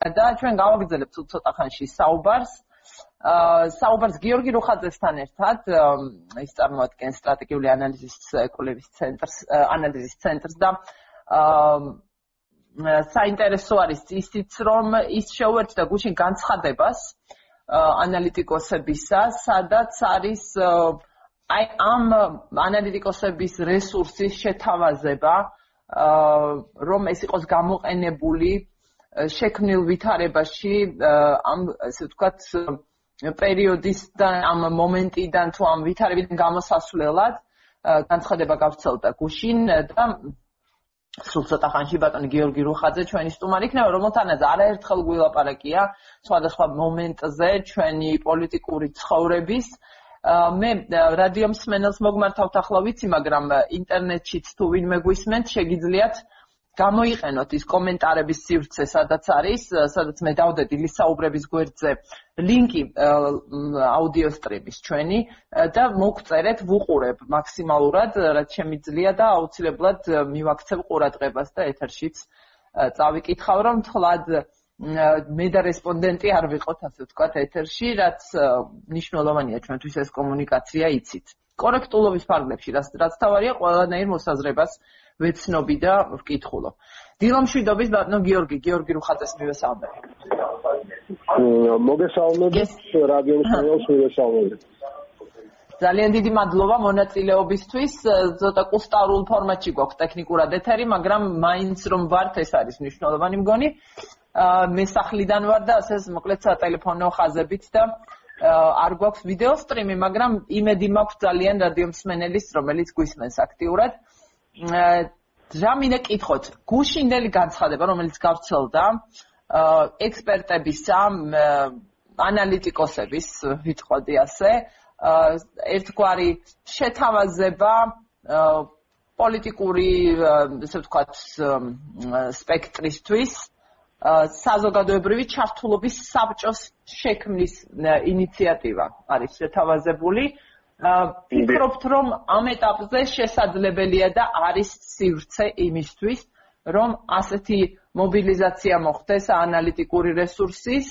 და ჩვენ გავაგრძელებთ ცოტა ხანში საუბარს. აა საუბარს გიორგი რუხაძესთან ერთად ის წარმოადგენს სტრატეგიული ანალიზის კვლევის ცენტრს, ანალიზის ცენტრს და აა საინტერესო არის ისიც რომ ის შეუერთდა გუშინ განცხადებას ანალიტიკოსებისა, სადაც არის აი ამ ანალიტიკოსების რესურსის შეთავაზება, რომ ეს იყოს გამოყენებული შექმნილ ვითარებაში ამ ესე ვთქვათ პერიოდისთან ამ მომენტიდან თუ ამ ვითარებიდან გამოსასვლელად განცხადება გავცელდა გუშინ და სულ ცოტა ხანში ბატონი გიორგი რუხაძე ჩვენი სტუმარი იქნება რომელთანაც არაერთხელ გვილაპარაკია სხვადასხვა მომენტზე ჩვენი პოლიტიკური ცხოვრების. მე რადიო მსმენელს მოგმართავთ ახლა ვიცი მაგრამ ინტერნეტშიც თუ ვინმე გვისმენთ შეგიძლიათ გამოიყენოთ ის კომენტარების სივრცე, სადაც არის, სადაც მე დავდედი ლისაუბრების გვერდზე ლინკი აუდიო სტრიმის ჩვენი და მოგწერეთ, ვუყურებ მაქსიმალურად, რაც შემიძლია და აუცილებლად მივაქცევ ყურადღებას და ეთერშიც წავიკითხავ, რომ თლად მე და რესპონდენტი არ ვიყოთ, ასე ვთქვათ, ეთერში, რაც მნიშვნელოვანია ჩვენთვის ეს კომუნიკაცია იცით. კორექტულობის ფარგლებში, რაც რაც თავარია, ყველანაირ მოსაზრებას ვეცნობი და ვკითხულობ. დილომშვიდობის ბატონო გიორგი, გიორგი რუხაძეს მივესალმებ. მოგესალმებით, რადიო მსმენელს მივესალმებით. ძალიან დიდი მადლობა მონაწილეობისთვის. ზოთა კუსტარულ ფორმატში გვაქვს ტექნიკურად ეთერი, მაგრამ მაინც რომ ვართ, ეს არის მნიშვნელოვანი მგონი. აა მე სახლიდან ვარ და ასე მოკლედ სატელეფონო ხაზებით და არ გვაქვს ვიდეო სტრიმი, მაგრამ იმედი მაქვს ძალიან რადიო მსმენელის, რომელიც გვისმენს აქტიურად. ჯამინე კითხოთ, გუშინდელი განცხადება, რომელიც გავრცელდა ექსპერტებისა, ანალიტიკოსების, ვიტყოდი ასე, ერთგვარი შეთავაზება პოლიტიკური, ესე ვთქვათ, სპექტრისთვის საზოგადოებრივი ჩართულობის საბჭოს შექმნის ინიციატივა არის შეთავაზებული. ფიქრობთ რომ ამ ეტაპზე შესაძლებელია და არის სივრცე იმისთვის რომ ასეთი მობილიზაცია მოხდეს ანალიტიკური რესურსის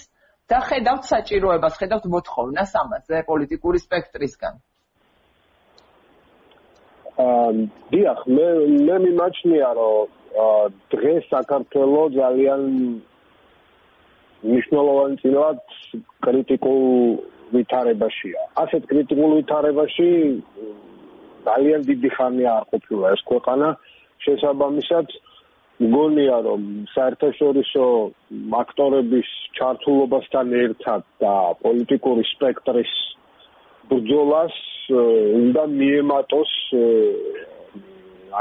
და ხედავთ საჭიროებას, ხედავთ მოთხოვნას ამაზე პოლიტიკური სპექტრისგან. აა დიახ, მე მე მიმაჩნია რომ დღეს საქართველოს ძალიან მნიშვნელოვანი წინათ კრიტიკულ ვითარებაშია. ასეთ კრიტიკულ ვითარებაში ძალიან დიდი ხანია არ ყოფილა ეს ქვეყანა. შესაბამისად, მგონია რომ საერთაშორისო აქტორების ჩართულობასთან ერთად და პოლიტიკური სპექტრის ბრძოლას უნდა მიემატოს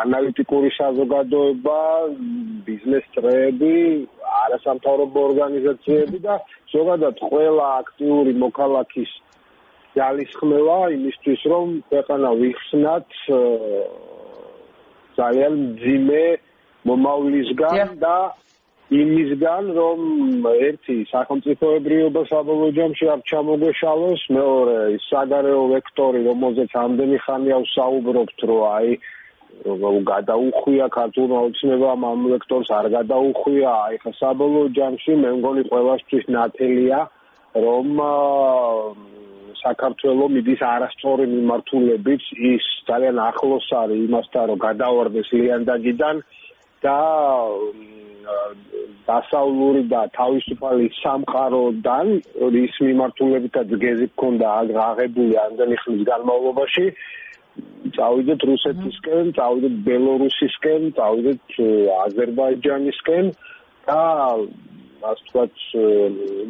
ანალიტიკური საზოგადოება, ბიზნეს წრეები, არასამთავრობო ორგანიზაციები და ზოგადად ყველა აქტიური მოქალაქის ძალისხმევა იმისთვის, რომ ქვეყანა ვიხსნათ ძალიან ძიმე მომავლისგან და იმისგან, რომ ერთი სახელმწიფოებრიობა საბოლოო ჯამში არ ჩამოგეშალოს, მეორე საგარეო ვექტორი, რომელზეც ამდენი ხანია ვსაუბრობთ, რომ აი გადაუხვია ქართულმა ოცნებამ ამ ვექტორს არ გადაუხვია. აი ხა საბოლოო ჯამში მე მგონი ყველასთვის ნათელია რომ საქართველოს მიდის არასწორი მიმართულებით ის ძალიან ახლოს არის იმასთან რომ გადავარდეს ლიანდაგიდან და დასავლური და თავისუფალი სამყაროდან ის მიმართულებითაც გეზი გქონდა აღებული ამდენი ხნის განმავლობაში წავიდეთ რუსეთისკენ, წავიდეთ ბელორუსისკენ, წავიდეთ აზერბაიჯანისკენ და ასე ვთქვათ,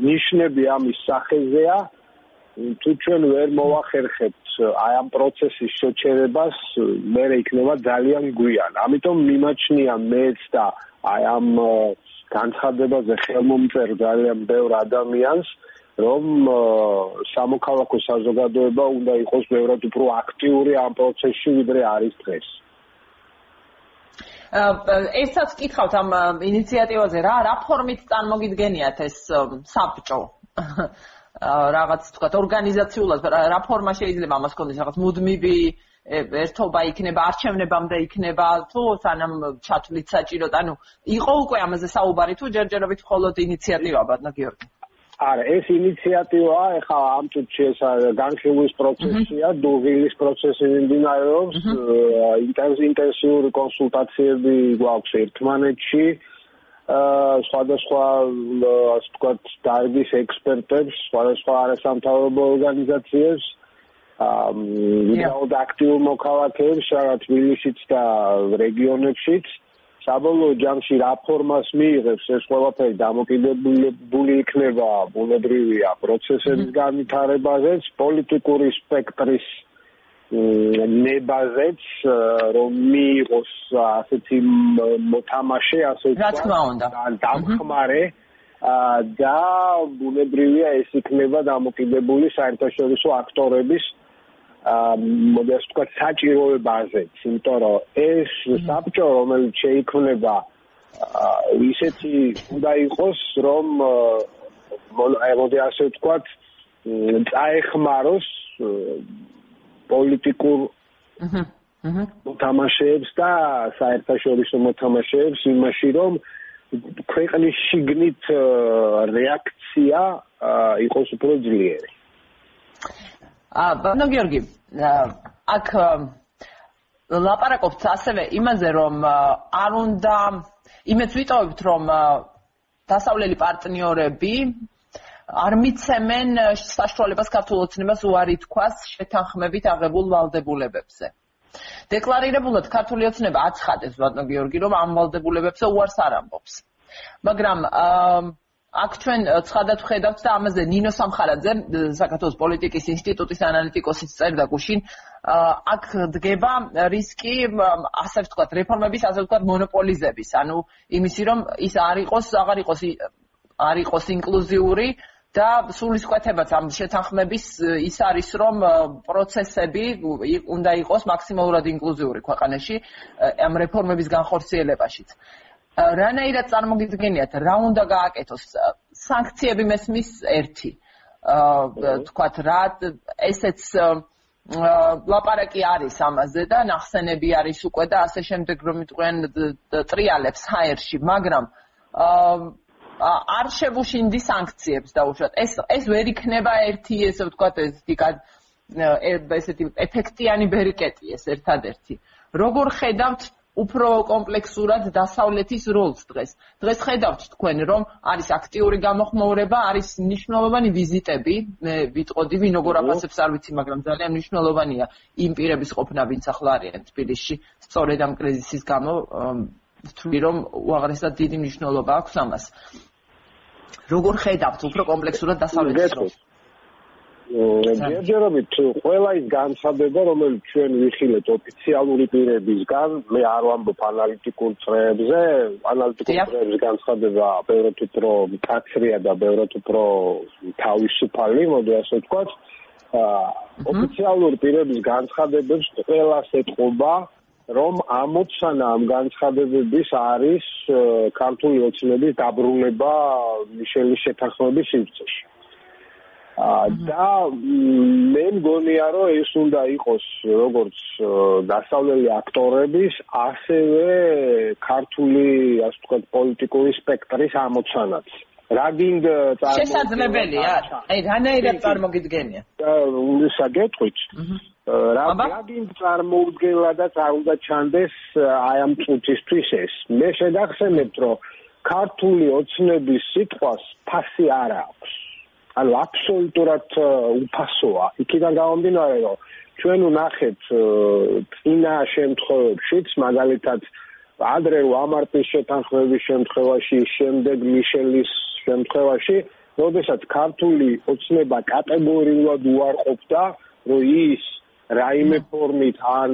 ნიშნები ამის სახეზეა. თუ ჩვენ ვერ მოახერხებთ აი ამ პროცესის შეჩერებას, მე იქნება ძალიან გვიან. ამიტომ მიმაჩნია მეც და აი ამ განცხადებაზე ხელმომწერ ძალიან ბევრ ადამიანს, რომ სამოქალაქო საზოგადოება უნდა იყოს ბევრად უფრო აქტიური ამ პროცესში ვიდრე არის დღეს. ესაც კითხავთ ამ ინიციატივაზე რა რა ფორმით წარმოგიდგენიათ ეს საბჭო? რაღაც თქვა ორგანიზაციულად რა ფორმა შეიძლება ამას კონდეს რაღაც მუდმივი ერთობა იქნება არჩევნებამდე იქნება თუ სანამ ჩათვლით საჭიროდ ანუ იყო უკვე ამაზე საუბარი თუ ჯერჯერობით მხოლოდ ინიციატივა ბატონო გიორგი არა ეს ინიციატივა ეხლა ამ წუთში ეს განხილვის პროცესია დუღილის პროცესი მიმდინარეობს ინტენსიური კონსულტაციები გვაქვს ერთმანეთში სხვადასხვა ასე ვთქვათ დარგის ექსპერტებს სხვადასხვა არასამთავრობო ორგანიზაციებს ვიდაოდ აქტიურ მოქალაქეებს რაღაც თბილისშიც და რეგიონებშიც საბოლოო ჯამში რა ფორმას მიიღებს ეს ყველაფერი დამოკიდებული იქნება ბუნებრივია პროცესების განვითარებაზეც პოლიტიკური სპექტრის ნებაზეც რომ მიიღოს ასეთი მოთამაშე ასე ვთქვათ დამხმარე და ბუნებრივია ეს იქნება დამოკიდებული საერთაშორისო აქტორების მოდი ასე ვთქვათ საჭიროებაზეც, იმიტომ რომ ეს საბჭო რომელიც შეიქმნება ისეთი უნდა იყოს რომ მოდი ასე ვთქვათ წაეხმაროს პოლიტიკურ მოთამაშეებს და საერთაშორისო მოთამაშეებს იმაში რომ ქვეყნის შიგნით რეაქცია იყოს უფრო ძლიერი. ბანო გიორგი აქ ლაპარაკობთ ასევე იმაზე რომ არ უნდა იმეც ვიტოვებთ რომ დასავლელი პარტნიორები არ მიცემენ საშუალებას ქართულ ოცნებას უარი თქვას შეთანხმებით აღებულ ვალდებულებებზე. დეკლარირებულად ქართული ოცნება აცხადებს ბატონო გიორგი რომ ამ ვალდებულებებზე უარს არ ამბობს. მაგრამ აა აქ ჩვენ ცხადად ვხედავთ და ამაზე ნინო სამხარაძე საქართველოს პოლიტიკის ინსტიტუტის ანალიტიკოსიც წერდა გუშინ აქ დგება რისკი ასე ვთქვათ რეფორმების ასე ვთქვათ მონოპოლიზების. ანუ იმისი რომ ის არ იყოს აღარ იყოს არ იყოს ინკლუზიური და სულის კვეთებაც ამ შეთანხმების ის არის რომ პროცესები უნდა იყოს მაქსიმალურად ინკლუზიური ქვეყანაში ამ რეფორმების განხორციელებაშიც რანაირად წარმოგიდგენიათ რა უნდა გააკეთოს? სანქციები მესმის ერთი. აა თქვათ რა ესეც ლაპარაკი არის ამაზე და ნახსენები არის უკვე და ასე შემდეგ რომ იტყვიან ტრიალებს ჰაერში მაგრამ აა არ შეგუშინდი სანქციებს დაუშვათ ეს ეს ვერ იქნება ერთი ესე ვთქვათ ეს ესეთი ეფექტიანი ბერიკეტი ეს ერთადერთი. როგორ ხედავთ უფრო კომპლექსურად დასავლეთის როლს დღეს. დღეს ხედავთ თქვენ, რომ არის აქტიური გამოხმოვრება, არის მნიშვნელოვანი ვიზიტები, მე ვიტყოდი, ვინ როგორ აფასებს არ ვიცი, მაგრამ ძალიან მნიშვნელოვანია იმ პირების ყოფნა, ვინც ახლა არიან თბილისში, სწორედ ამ კრიზისის გამო ვთვლი, რომ უაღრესად დიდი მნიშვნელობა აქვს ამას. როგორ ხედავთ უფრო კომპლექსურად დასავლეთის როლს? ჯერჯერობით ყველა ის განცხადება, რომელიც ჩვენ ვიხილეთ ოფიციალური პირებისგან, მე არ ვამბობ ანალიტიკურ წრეებზე, ანალიტიკურ წრეების განცხადება ბევრად უფრო კაცრია და ბევრად უფრო თავისუფალი, მოდი ასე ვთქვათ. ოფიციალური პირების განცხადებებს ყველას ეთყობა, რომ ამოცანა ამ განცხადებების არის ქართული ოცნების დაბრუნება მიშელის შეთანხმების სივრცეში. და მე მგონია რომ ეს უნდა იყოს როგორც დასავლელი აქტორების ასევე ქართული ასე ვთქვათ პოლიტიკური სპექტრის ამოცანაც. რაგინდ შესაძლებელია. აი რანაირად წარმოგიდგენია საგეთყვით რაგინდ წარმოუდგენლა და წარუდა ჩანდეს აი ამ წუთისთვის ეს. მე შეგახსენებთ რომ ქართული ოცნების სიტყვას ფასი არ აქვს ანუ აბსოლუტურად უფასოა. იქიდან გამომდინარე, რომ ჩვენ ვნახეთ წინა შემთხვევებშიც, მაგალითად, ადრე ამარტის შეთანხმების შემთხვევაში, შემდეგ მიშელის შემთხვევაში, როდესაც ქართული ოცნება კატეგორიულად უარყოფდა, რომ ის რაიმე ფორმით ან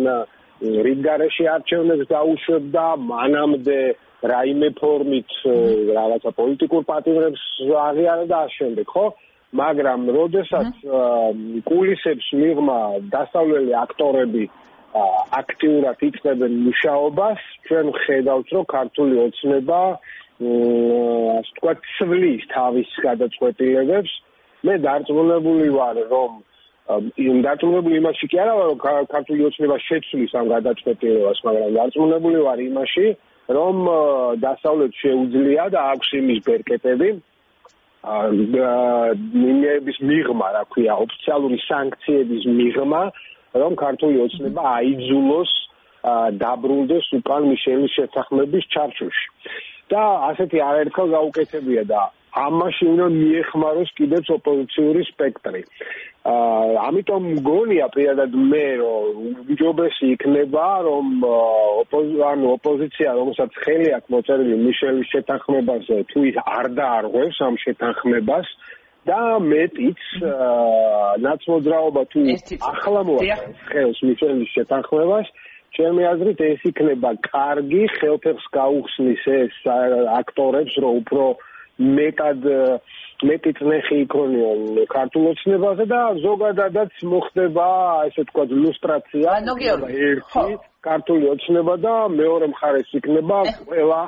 რიგგარეში არჩევნებს დაუშვებდა, მანამდე რაიმე ფორმით რაღაცა პოლიტიკურ პატიმრებს აღიარებდა ამ შემდეგ, ხო? მაგრამ როდესაც კულისებს მიღმა დასავლელი აქტორები აქტიურად იწყებენ მუშაობას, ჩვენ ხედავთ, რომ ქართული ოცნება ასე ვთქვათ, ცვლის თავის გადაწყვეტილებებს. მე დარწმუნებული ვარ, რომ დარწმუნებული იმაში კი არა რომ ქართული ოცნება შეცვლის ამ გადაწყვეტილებას, მაგრამ დარწმუნებული ვარ იმაში, რომ დასავლეთ შეუძლია და აქვს იმის ბერკეტები მინების მიღმა, რა ქვია, ოფიციალური სანქციების მიღმა, რომ ქართული ოცნება აიძულოს დაბრუნდეს უკან მიშელის შეთანხმების ჩარჩოში. და ასეთი არაერთხელ გაუკეთებია და ამაში უნდა მიეხმაროს კიდეც ოპოზიციური სპექტრი. აა ამიტომ მგონია პირადად მე რომ უჯობესი იქნება რომ ანუ ოპოზიცია რომელსაც ხელი აქვს მოწერილი მიშელის შეთანხმებაზე თუ ის არ დაარღვევს ამ შეთანხმებას და მეტიც ნაცმოძრაობა თუ ახლა მოაწყობს ხელს მიშელის შეთანხმებას ჩემი აზრით ეს იქნება კარგი ხელფეხს გაუხსნის ეს აქტორებს რომ უფრო მეტად მეტი წნეხი იქონიონ ქართულ ოცნებაზე და ზოგადადაც მოხდება ესე თქვა ილუსტრაცია ერთი ქართული ოცნება და მეორე მხარეს იქნება ყველა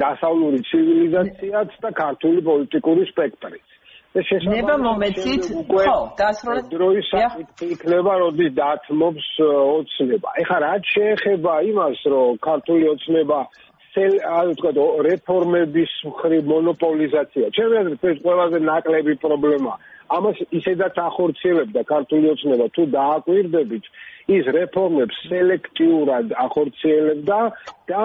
დასავლური ცივილიზაციაც და ქართული პოლიტიკური სპექტრიც ნება მომეცით? ხო დასრულეთ. დროის იქნება როდის დათმობს ოცნება. ეხლა რაც შეეხება იმას რომ ქართული ოცნება ასე ვთქვათ რეფორმების მხრივ მონოპოლიზაცია. ჩემი აზრით ეს ყველაზე ნაკლები პრობლემა. ამას ისედაც ახორციელებდა ქართული ოცნება. თუ დააკვირდებით ის რეფორმებს სელექტიურად ახორციელებდა და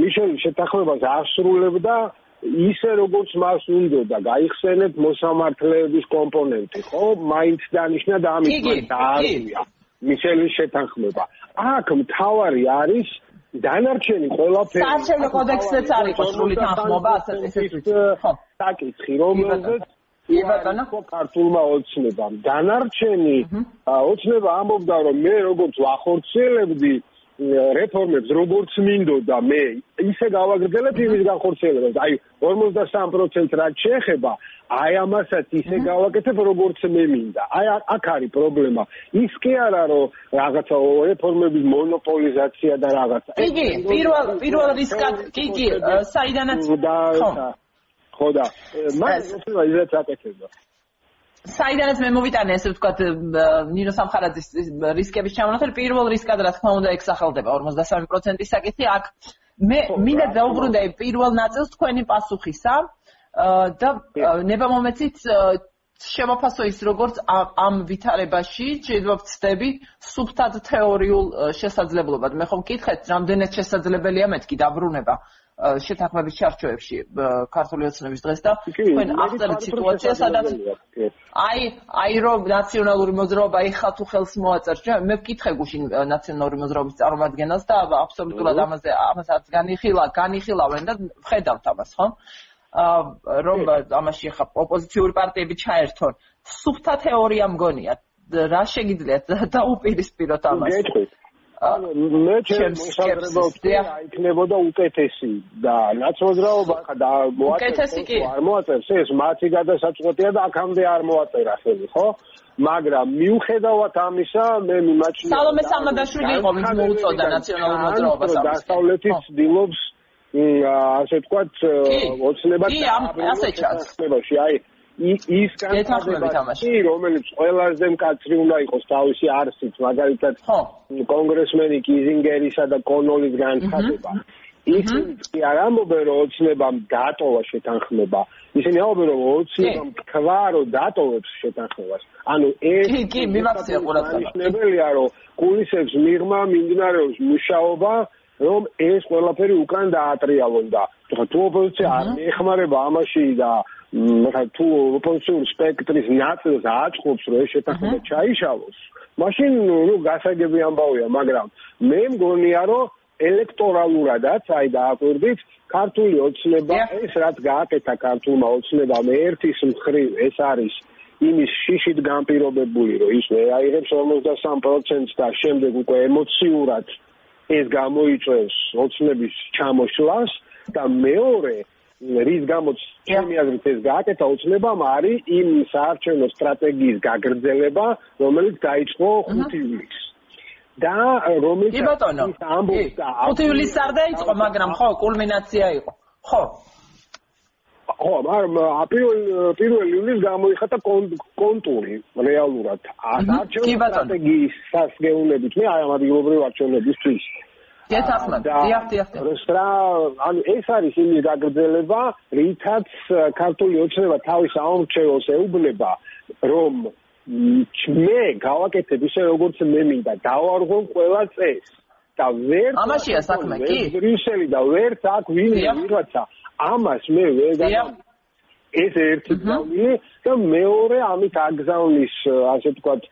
მიშელის შეთანხმებას ასრულებდა ისე როგორც მას უნდოდა გაიხსენებ მოსამართლეების კომპონენტი, ხო? მაინც დანიშნა და ამით დაარღვია მიშელის შეთანხმება. აქ მთავარი არის დანარჩენი ყველაფერი. საარჩევნო კოდექსზეც არის სრული თანხმობა, ასე ესეც ხო. საკითხი, რომელზეც იბატონა ქართულმა ოცნებამ. დანარჩენი ოცნება ამბობდა, რომ მე როგორც ვახორციელებდი რეფორმებს როგორც მინდოდა მე ისე გავაგრძელებ იმის განხორციელებას. აი 53% რაც შეეხება აი ამასაც ისე გავაკეთებ როგორც მე მინდა. აი აქ არის პრობლემა. ის კი არა რომ რაღაცა რეფორმების მონოპოლიზაცია და რაღაცა. იგი პირველ პირველ რისკად კი საიდანაც ხო. ხო და მას ისე აკეთებდა საიდანაც მე მოვიტანე ესე ვთქვათ ნინო სამხარაძის რისკების ჩამონახული პირველ რისკად რა თქმა უნდა ექსახელდება? 53%-ის საკითხი აქ. მე მინდა დაუბრუნდე პირველ ნაწილს თქვენი პასუხისა და ნება მომეცით შემოფასო ის როგორც ამ ვითარებაში შეიძლება ვწდები სუფთად თეორიულ შესაძლებლობად. მე ხომ მკითხეთ რამდენად შესაძლებელია მეთქი დაბრუნება შეთანხმების ჩარჩოებში ქართული ოცნების დღეს და თქვენ ახსენეთ სიტუაციას სადაც აი აი რომ ნაციონალური მოძრაობა ეხა თუ ხელს მოაწერ ჩვენ მე ვკითხე გუშინ ნაციონალური მოძრაობის წარმომადგენელს და აბსოლუტურად ამაზე ამასაც განიხილა განიხილავენ და ვხედავთ ამას ხო? რომ ამაში ხა ოპოზიციური პარტიები ჩაერთონ. სუფთა თეორია მგონია. რა შეგიძლიათ დაუპირისპიროთ ამას? გეტყვით მე ჩემს მოსაზრებებში აიქნებოდა უკეთესი და ნაცმოძრაობა და მოაწესო არ მოაწევს ეს მათი გადასაწყვეტია და აქამდე არ მოაწერა ხელი ხო? მაგრამ მიუხედავად ამისა მე მიმაჩნია სალომე სამადაშვილი იყო ვინც მოუწოდა ნაციონალურ მოძრაობას დასავლეთის ცდილობს ასე თქვათ ოცნება კი ასე ჩანს. აი ის კანდიდატი რომელიც ყველაზე მკაცრი უნდა იყოს თავისი არსით მაგალითად კონგრესმენი კიზინგერისა და კონოლის განცხადება ისინი კი არ ამბობენ რომ ოცნებამ დატოვა შეთანხმება. ისინი ამბობენ რომ ოცნებამ თქვა რომ დატოვებს შეთანხმებას. ანუ ეს კი კი მიმახსია ყურადღება. რომ კულისებს მიღმა მიმდინარეობს მუშაობა რომ ეს ყველაფერი უკან დაატრიალონ და თუ ოპოზიცია არ მიეხმარება ამაში და მაგა თუ ოპოზიციურ სპექტრის ნაწილს აწყობს რომ ეს შეთანხმება ჩაიშალოს მაშინ ნუ გასაგები ამბავია მაგრამ მე მგონია რომ ელექტორალურადაც აი დააკვირდით ქართული ოცნება ეს რაც გააკეთა ქართულმა ოცნებამ ერთის მხრივ ეს არის იმის შიშით განპირობებული რომ ის აიღებს 53%-ს და შემდეგ უკვე ემოციურად ეს გამოიწვევს ოცნების ჩამოშლას და მეორე რის გამოც ჩემი აზრით ეს გააკეთა უცნებამ არის იმ საარჩევნო სტრატეგიის გაგრძელება, რომელიც დაიწყო 5 ივლისს. და რომელიც კი ბატონო, 5 ივლისს არ დაიწყო, მაგრამ ხო, კულმინაცია იყო. ხო. ხო, მაგრამ პირველ პირველ ივლისს გამოიხატა კონტური რეალურად. არჩევნების სტრატეგიის სასგეუნებით მე აი ამ ადგილობრივ არჩევნებისთვის გეთახმებ. დიახ, დიახ. რა, ანუ ეს არის იმის გაგრძელება, რითაც ქართული ოცნება თავის აუმრჩეველს ეუბნება, რომ მე გავაკეთებ ისე როგორც მე მინდა, დავარღო ყველა წეს. და ვერ ამაშია საქმე, კი? რისელი და ვერც აქ ვინმე ვიღაცა ამას მე ვერ გავა ეს ერთი გზავნი და მეორე ამით აგზავნის ასე ვთქვათ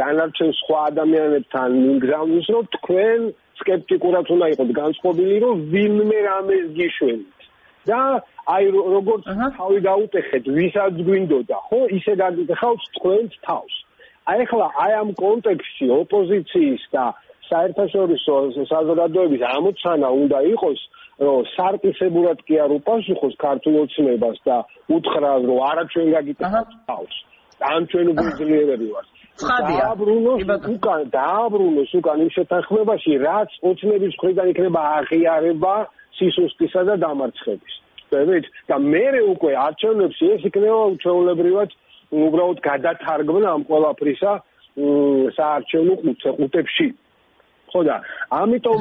დანარჩენ სხვა ადამიანებთან გზავნის რომ თქვენ სკეპტიკურად უნდა იყოს განსხვავებული, რომ ვინმე რამეს გიშვენით. და აი როგორც თავი დაუტეხეთ, ვისაც გვინდოდა, ხო, ისე დაგიხავს თქვენს თავს. აი ახლა აი ამ კონტექსტში ოპოზიციის და საერთაშორისო საზოგადოების ამოცანა უნდა იყოს რომ სარტისებურად კი არ უპასუხოს ქართულ ოცნებას და უთხრას რომ არა ჩვენ გაგიტანთ თავს. ან ჩვენ უგულისხმიერები ვართ. დააბრუნოს უკან დააბრუნოს უკან იმ შეთანხმებაში რაც ოცნების მხრიდან იქნება აღიარება სისუსტისა და დამარცხების. ვებით და მე უკვე არჩევნებში ეს იქნება უჩვეულებრივად უბრალოდ გადათარგმნა ამ ყველაფრისა საარჩევნო ყუთებში. ხო და ამიტომ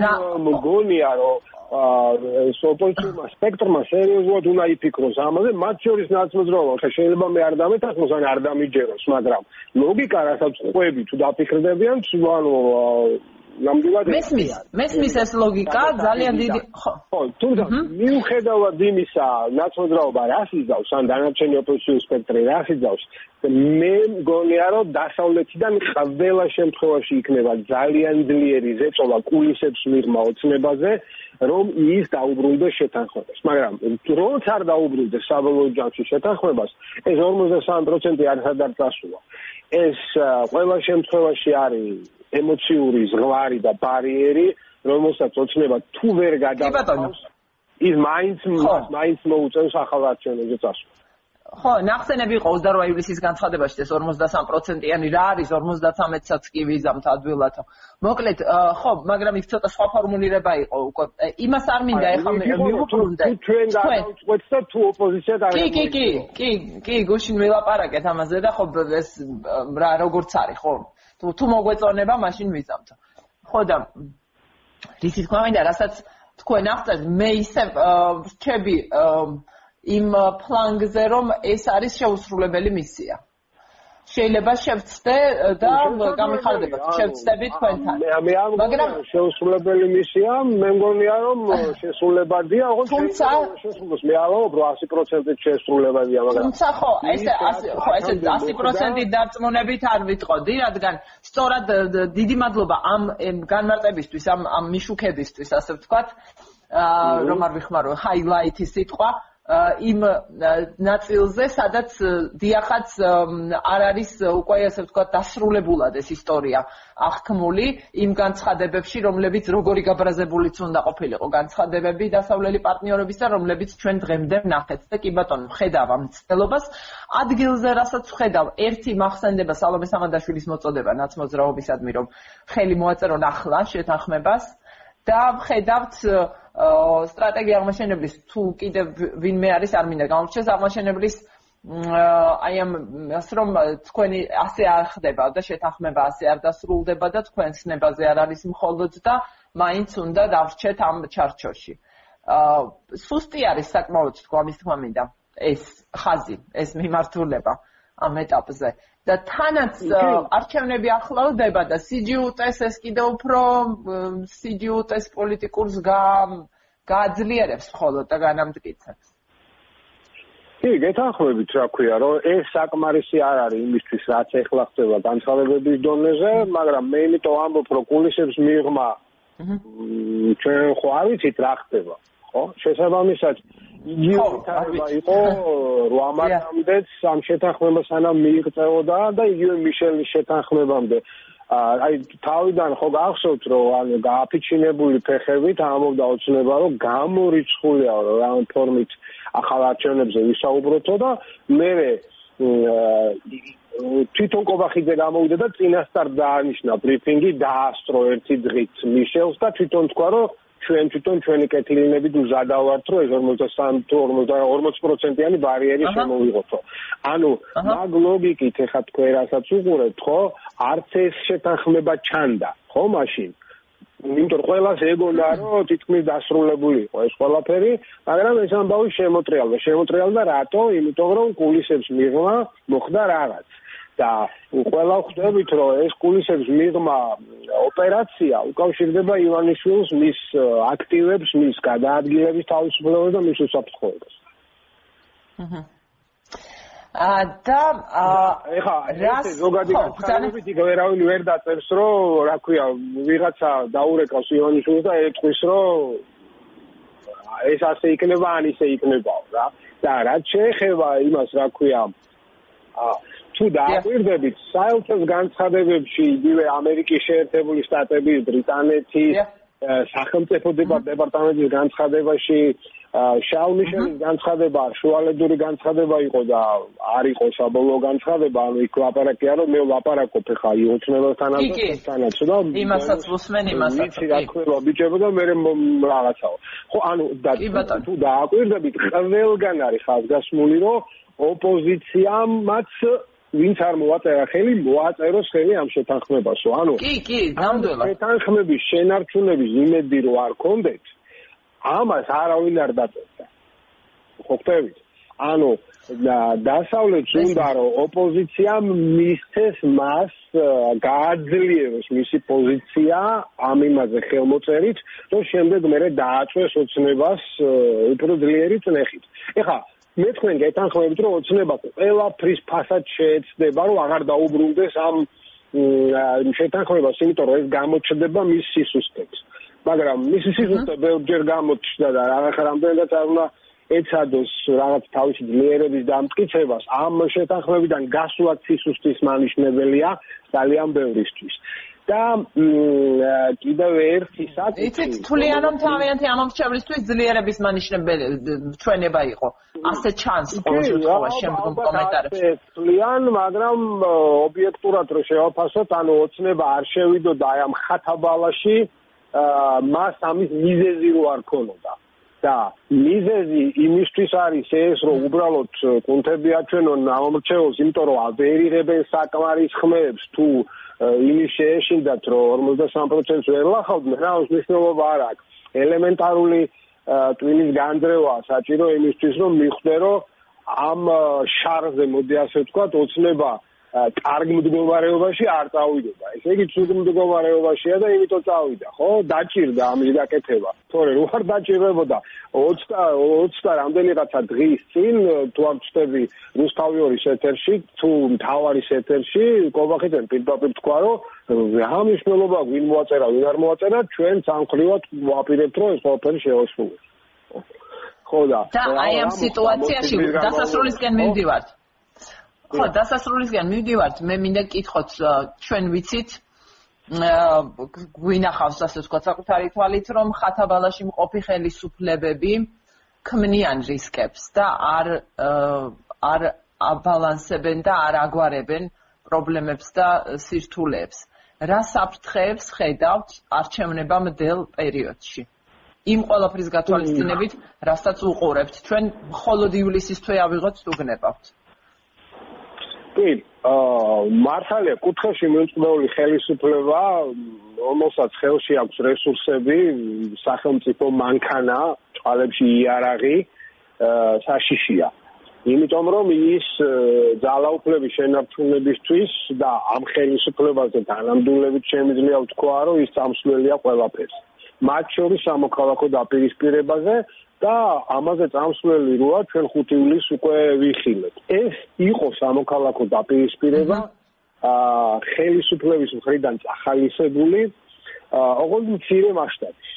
მგონია რომ ეს ოპოზიცია სპექტრმა სერიოზულად უნდა იფიქროს ამაზე, მათ შორის ნაცნობრობა, ხა შეიძლება მე არ დამეთახოს ან არ დამიჯეროს, მაგრამ ლოგიკა რასაც ყვები თუ დაფიქრდებიან, ანუ ნამდვილად მესმის მესმის ეს ლოგიკა ძალიან დიდი ხო. თუმცა მიუხედავად იმისა ნაცნობრობა რას იზავს ან დანარჩენი ოპოზიციის სპექტრი რას იზავს მე მგონია რომ დასავლეთიდან ყველა შემთხვევაში იქნება ძალიან ძლიერი ზეწოლა კულისებს მიღმა ოცნებაზე რომ ის დაუბრუნდეს შეთანხმებას. მაგრამ როც არ დაუბრუნდეს საბოლოო ჯამში შეთანხმებას ეს 53% არ სადარ წასულა ეს ყველა შემთხვევაში არის ემოციური ზღვარი და ბარიერი, რომელსაც ოცნება თუ ვერ გადაწყობს, ის მაინც მაინც მოუწევს ახალ არჩევნებზე წასვლა. ხო, ნახსენები იყო 28 ივლისის განცხადებაში ეს 53-იანი რა არის 53-საც კი ვიზამთ ადვილად. მოკლედ, ხო, მაგრამ იქ ცოტა სხვა ფორმულირება იყო უკვე. იმას არ მინდა ეხლა მივუბრუნდე. თუ ჩვენ გავწყვეტთ და თუ ოპოზიცია და კი, კი, კი, კი, კი, გუშინ ვილაპარაკეთ ამაზე და ხო ეს რა როგორც არის, ხო? თუ თუ მოგვეწონება, მაშინ ვიზამთ. ხო და რითი თქვა მინდა, რასაც თქვენ აღწერთ, მე ისე რჩები იმ ფლანგზე, რომ ეს არის შეუსრულებელი მისია. შეიძლება შევწდე და გამიხარდებათ შევწდები თქვენთან მაგრამ შეუსრულებელი მისია მე მგონია რომ შესრულებადია ოღონდ თუმცა შესრულოს მე არ ვამბობ 100% შესრულებადია მაგრამ თუმცა ხო ეს ხო ეს 100% დარწმუნებით არ ვიტყოდი რადგან სწორად დიდი მადლობა ამ განმარტებისთვის ამ ამ მიშუქებისთვის ასე ვთქვათ. რომ არ ვიხმარო ჰაილაითი სიტყვა იმ ნაწილზე, სადაც დიახაც არ არის უკვე ასე ვთქვათ დასრულებულად ეს ისტორია აღქმული იმ განცხადებებში, რომლებიც როგორი გაბრაზებულიც უნდა ყოფილიყო განცხადებები დასავლელი პარტნიორების და რომლებიც ჩვენ დღემდე ვნახეთ და კი ბატონო, ხედავ ამ ცდელობას. ადგილზე, რასაც ხედავ, ერთი მახსენდება სალომე სამანდაშვილის მოწოდება ნაცმოძრაობისადმი, რომ ხელი მოაწერონ ახლა შეთანხმებას და ხედავთ სტრატეგია აღმაშენებლის თუ კიდე ვინმე არის არ მინდა გამორჩეს აღმაშენებლის აი ამ ასე რომ თქვენი ასე არ ხდება და შეთანხმება ასე არ დასრულდება და თქვენ ცნებაზე არ არის მხოლოდ და მაინც უნდა დავრჩეთ ამ ჩარჩოში. აა სუსტი არის საკმაოდ თქვა მის თქმა მინდა ეს ხაზი, ეს მიმართულება ამ ეტაპზე. და თანაც არჩევნები ახლავდება და CGUT-ს ეს კიდევ უფრო CGUT-ს პოლიტიკურს გააძლიერებს მხოლოდ და განამტკიცებს. კი, გეთანხმებით, რა ქვია, რომ ეს საკმარისი არ არის იმისთვის, რაც ეხლა ხდება განცხადებების დონეზე, მაგრამ მე იმიტომ ამბობ, რომ კულისებს მიღმა ჩვენ ხო არ ვიცით რა ხდება, ხო? შესაბამისად, თარიღა იყო რამადამდეც ამ შეთანხმებას სანამ მიიღწეოდა და იგივე მიშელის შეთანხმებამდე. აი თავიდან ხო გახსოვთ რომ ან გააფიჩინებული ფეხებით ამობდა ოცნება რომ გამორიცხულია რომ რა ფორმით ახალ არჩევნებზე ვისაუბროთო და მე თვითონ კობახიძე გამოვიდა და წინასწარ დაანიშნა ბრიფინგი დაასწრო ერთი დღით მიშელს და თვითონ თქვა რომ ჩვენ თვითონ ჩვენი კეთილინებით უზადავართ, რომ ეს 53 თუ 40%-იანი ბარიერი შემოვიღოთო. ანუ მაგ ლოგიკით ეხა თქვენ რასაც უყურებთ, ხო? არც ეს შეთანხმება ჩანდა, ხო, მაშინ? იმიტომ ყველას ეგონა რომ თითქმის დასრულებული იყო ეს ყველაფერი, მაგრამ ეს ამბავი შემოტრიალდა. შემოტრიალდა რატო? იმიტომ რომ კულისებს მიღმა მოხდა რაღაც. და ყველა ხვდებით რომ ეს კულისებს მიღმა ოპერაცია უკავშირდება ივანიშვილს მის აქტივებს, მის გადაადგილების თავისუფლებას და მის უსაფრთხოებას. აჰა და ეხა ეს ზოგადი განცხადებებით იქ ვერავინ ვერ დაწერს რომ რა ქვია ვიღაცა დაურეკავს იონიშულს და ეტყვის რომ ეს ასე იქნება ან ისე იქნებაო რა და რაც შეეხება იმას რა ქვია ა თუ დააკვირდებით საერთოდ განცხადებებში იგივე ამერიკის შეერთებული შტატების ბრიტანეთის სახელმწიფო დეპარტამენტის განცხადებაში შაულ მიშელის განცხადება შუალედური განცხადება იყო და არ იყო საბოლოო განცხადება ანუ იქ ლაპარაკია რომ მე ლაპარაკობ ხა იოცნებასთანაც თანაც და იმასაც უსმენ იმასაც იცი რა ქვია ბიჭებო და მე რაღაცაო. ხო ანუ და თუ დააკვირდებით ყველგან არის ხაზგასმული რომ ოპოზიციამაც ვინც არ მოაწერა ხელი მოაწეროს ხელი ამ შეთანხმებასო ანუ კი კი ნამდვილად შეთანხმების შენარჩუნების იმედი რო არ კონდეთ ამას არავინ არ დაწერდა. ხო ხტებით? ანუ დასავლეთს უნდა რომ ოპოზიცია მისცეს მას გააძლიეროს მისი პოზიცია ამ იმაზე ხელმოწერით, რომ შემდეგ მერე დააწვეს ოცნებას უფრო ძლიერი წნეხით. ეხლა მე თქვენ გეთანხმებით რომ ოცნება ყველაფრის ფასად შეეცდება, რომ აღარ დაუბრუნდეს ამ შეთანხმებას, იმიტომ რომ ეს გამოჩნდება მის სისუსტეებს. მაგრამ მისი სიზუსტე ბევრჯერ გამოჩნდა და რაღაც რამდენადაც არ უნდა ეცადოს რაღაც თავისი ძლიერების დამტკიცებას. ამ შეთანხმებიდან გასვლა სიზუსტის მანიშნებელია ძალიან ბევრისთვის და კიდევ ერთი საკითხი იცით თulianom თავიანთი ამომრჩევლისთვის ძლიერების მანიშნებელი ჩვენება იყო. ასე ჩანს ყოველ შემთხვევაში შემდგომ კომენტარებში თulian მაგრამ ობიექტურად რო შევაფასოთ ანუ ოცნება არ შევიდოდა აი ამ ხათაბალაში მას ამის მიზეზი რო არ ქონოდა. და მიზეზი იმისთვის არის ეს რომ უბრალოდ კუნთები აჩვენონ ამორჩეულს იმიტომ რომ აბერირებენ საკმარის ხმებს თუ იმის შეეშინდათ რომ 53%-ს ვერ ლახავდნენ რა ის მნიშვნელობა არ აქვს. ელემენტარული ტვინის განდრევა საჭირო იმისთვის რომ მიხვდე რომ ამ შარზე მოდი ასე ვთქვა ოცნება კარგ მდგომარეობაში არ წავიდება. ესე იგი ცუდ მდგომარეობაშია და იმიტომ წავიდა, ხო? დაჭირდა ამის გაკეთება. თორე რო არ დაჭირებოდა 20 20 რამდენიღაცა დღის წინ თუ არ ვწდები რუსთავიორის ეთერში, თუ მთავარის ეთერში, კობახეთენ პირდაპირ თქვა, რომ რა მნიშვნელობა ვინ მოაწერა, ვინ არ მოაწერა, ჩვენ სამხრივად ვაპირებთ, რომ ეს ყველაფერი შეოსრულოს. ხო და აი ამ სიტუაციაში დასასრულისკენ მივდივართ. ხო დასასრულისგან მივდივართ. მე მინდა გკითხოთ ჩვენ ვიცით გვინახავს ასე ვთქვათ საკუთარი თვალით რომ ხათაბალაში მყოფი ხელისუფლებები ქმნიან რისკებს და არ არ აბალანსებენ და არ აგვარებენ პრობლემებს და სირთულეებს რა საფრთხეებს ხედავთ არჩევნებამდელ პერიოდში? იმ ყველაფრის გათვალისწინებით რასაც უყურებთ. ჩვენ მხოლოდ ივლისის თვე ავიღოთ თუ გნებავთ კი, აა მართალია, კუთხეში მიმწყდეული ხელისუფლება, რომელსაც ხელში აქვს რესურსები, სახელმწიფო მანქანა, წყალებში იარაღი, აა საშიშია. იმიტომ რომ ის ძალაუფლების შენარჩუნებისთვის და ამ ხელისუფლებაზე თანამდებობით შემიძლია ვთქვა, რომ ის წამსვლელია ყველაფერს. მათ შორის სამოქალაქო დაპირისპირებაზე და ამაზე წამსვლელი როა ჩვენ 5 ივლისს უკვე ვიხილეთ. ეს იყო სამოქალაქო დაპირისპირება აა ხელისუფლების მხრიდან ახალისებული აა ოღონდ მცირე მასშტაბის.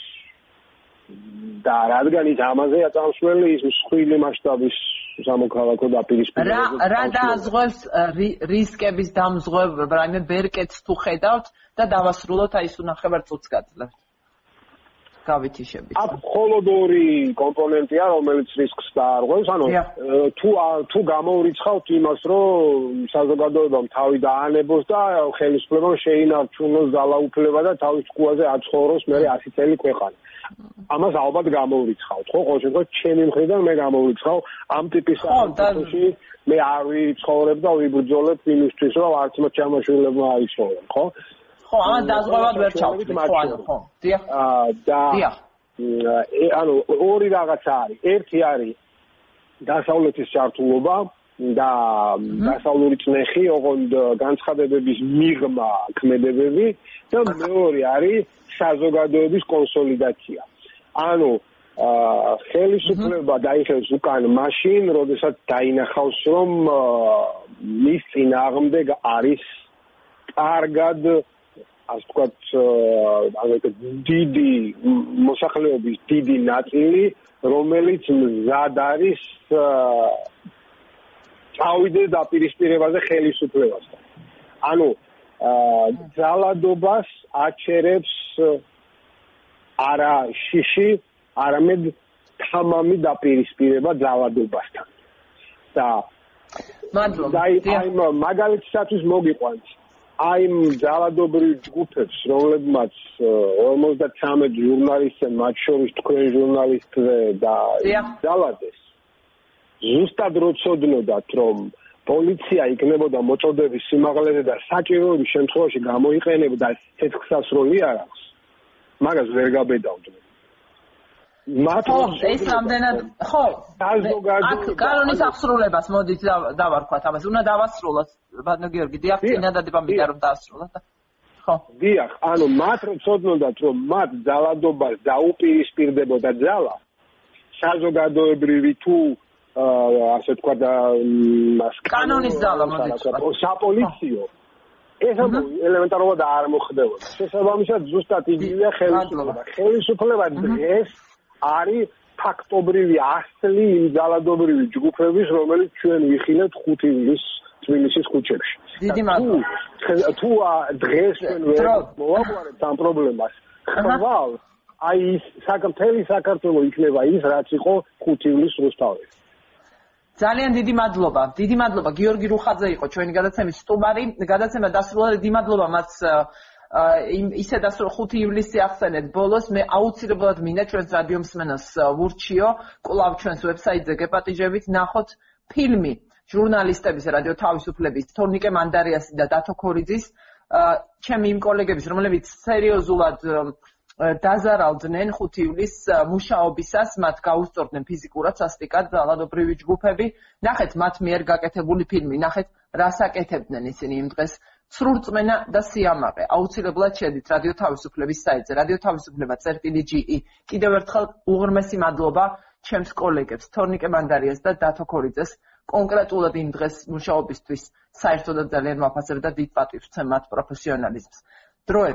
და რადგან ის ამაზეა წამსვლელი ის მსხვილი მასშტაბის სამოქალაქო დაპირისპირება. რა რა დააზღვევს რისკების დამზღვევ, რაიმე ბერკეტს თუ ხედავთ და დავასრულოთ აი ეს უნახევარ წუთს გაძლევთ. გავითიშებით. აქ მხოლოდ ორი კომპონენტია, რომელიც რისკს დაარღვევს. ანუ თუ თუ გამოურიცხავთ იმას, რომ საზოგადოებამ თავი დაანებოს და ხელისუფლებამ შეინარჩუნოს ძალაუფლება და თავის ყუაზე აცხოვროს მე 100 წელი ქვეყანა. ამას ალბათ გამოურიცხავთ, ხო? ყოველ შემთხვევაში ჩემი მხრიდან მე გამოურიცხავ ამ ტიპის საკითხში მე არ ვიცხოვრებ და ვიბრძოლებ იმისთვის, რომ არც მათ ჩამოშვილებმა აიცხოვენ, ხო? ხო, ამას დაზღვევად ვერ ჩავთვლი, ხო, ანუ, ხო. დიახ. აა და დიახ. ანუ ორი რაღაცა არის. ერთი არის დასავლეთის ჩართულობა და დასავლური წნეხი, ოღონდ განცხადებების მიღმა ქმედებები და მეორე არის საზოგადოების კონსოლიდაცია. ანუ აა ხელისუფლება დაიხევს უკან მაშინ, როდესაც დაინახავს, რომ მის წინააღმდეგ არის კარგად ასე ვთქვათ, ასე დიდი მოსახლეობის დიდი ნაწილი, რომელიც მზად არის წავიდე დაპირისპირებაზე ხელისუფლებასთან. ანუ ძალადობას აჩერებს არა შიში, არამედ თამამი დაპირისპირება ძალადობასთან. და მადლობა. და აი მაგალითსაც მოგიყვანს. აი ძალადობრივ ჯგუფებს, რომლებმაც 53 ჟურნალისტზე, მათ შორის თქვენ ჟურნალისტზე და ძალადეს. ზუსტად როცოდნოდათ, რომ პოლიცია იქნებოდა მოწოდების სიმაღლეზე და საჭიროების შემთხვევაში გამოიყენებდა ცეცხლსასროლი არას. მაგას ვერ გაბედავდნენ. მათ ეს რამდენად ხო აქ კანონის აღსრულებას მოდით დავარქვათ ამას. უნდა დავასრულოთ ბატონო გიორგი. დიახ წინადადება მინდა რომ დავასრულოთ ხო. დიახ ანუ მათ რომ ცოდნოდათ რომ მათ ძალადობას დაუპირისპირდებოდა ძალა საზოგადოებრივი თუ ასე თქვა და კანონის ძალა მოდით საპოლიციო. ეს ელემენტარულად არ მოხდებოდა. შესაბამისად ზუსტად იგივეა ხელისუფლება. ხელისუფლება დღეს არის ფაქტობრივი ასლი იმ ძალადობრივი ჯგუფების, რომელიც ჩვენ ვიხილეთ ხუთი ვილის თბილისის ქუჩებში. დიდი მადლობა. თუ დღეს ჩვენ ვერ მოვაგვარებთ ამ პრობლემას, ხვალ აი ის საკმთელი საქართველოს იქნება ის, რაც იყო ხუთი ვილის რუსთავი. ძალიან დიდი მადლობა. დიდი მადლობა გიორგი რუხაძე იყო ჩვენი გადაცემის სტუმარი. გადაცემა დასრულდა. დიდი მადლობა მას ისედაც რომ 5 ივლისი ახსენეთ. ბოლოს მე აუცილებლად მინდა ჩვენს რადიო მსმენელს ვურჩიო კლავ ჩვენს ვებსაიტზე გეპატიჟებით ნახოთ ფილმი ჟურნალისტების რადიო თავისუფლების თორნიკე მანდარიასი და დათო ქორიძის ჩემი იმ კოლეგების რომლებიც სერიოზულად დაზარალდნენ 5 ივლისს მუშაობისას მათ გაუსწორდნენ ფიზიკურად სასტიკად ძალადობრივი ჯგუფები. ნახეთ მათ მიერ გაკეთებული ფილმი. ნახეთ რას აკეთებდნენ ისინი იმ დღეს სრულწმენა და სიამაყე. აუცილებლად შედით რადიო თავისუფლების საიტზე. რადიო თავისუფლება წერტილი.ge. კიდევ ერთხელ უღრმესი მადლობა ჩემს კოლეგებს, თორნიკე მანდარიას და დათო ქორიძეს, კონკრეტულად იმ დღეს მუშაობისთვის საერთოდაც ძალიან მაფასებ და დიდ პატივს ვცემ მათ პროფესიონალიზმს. დროებით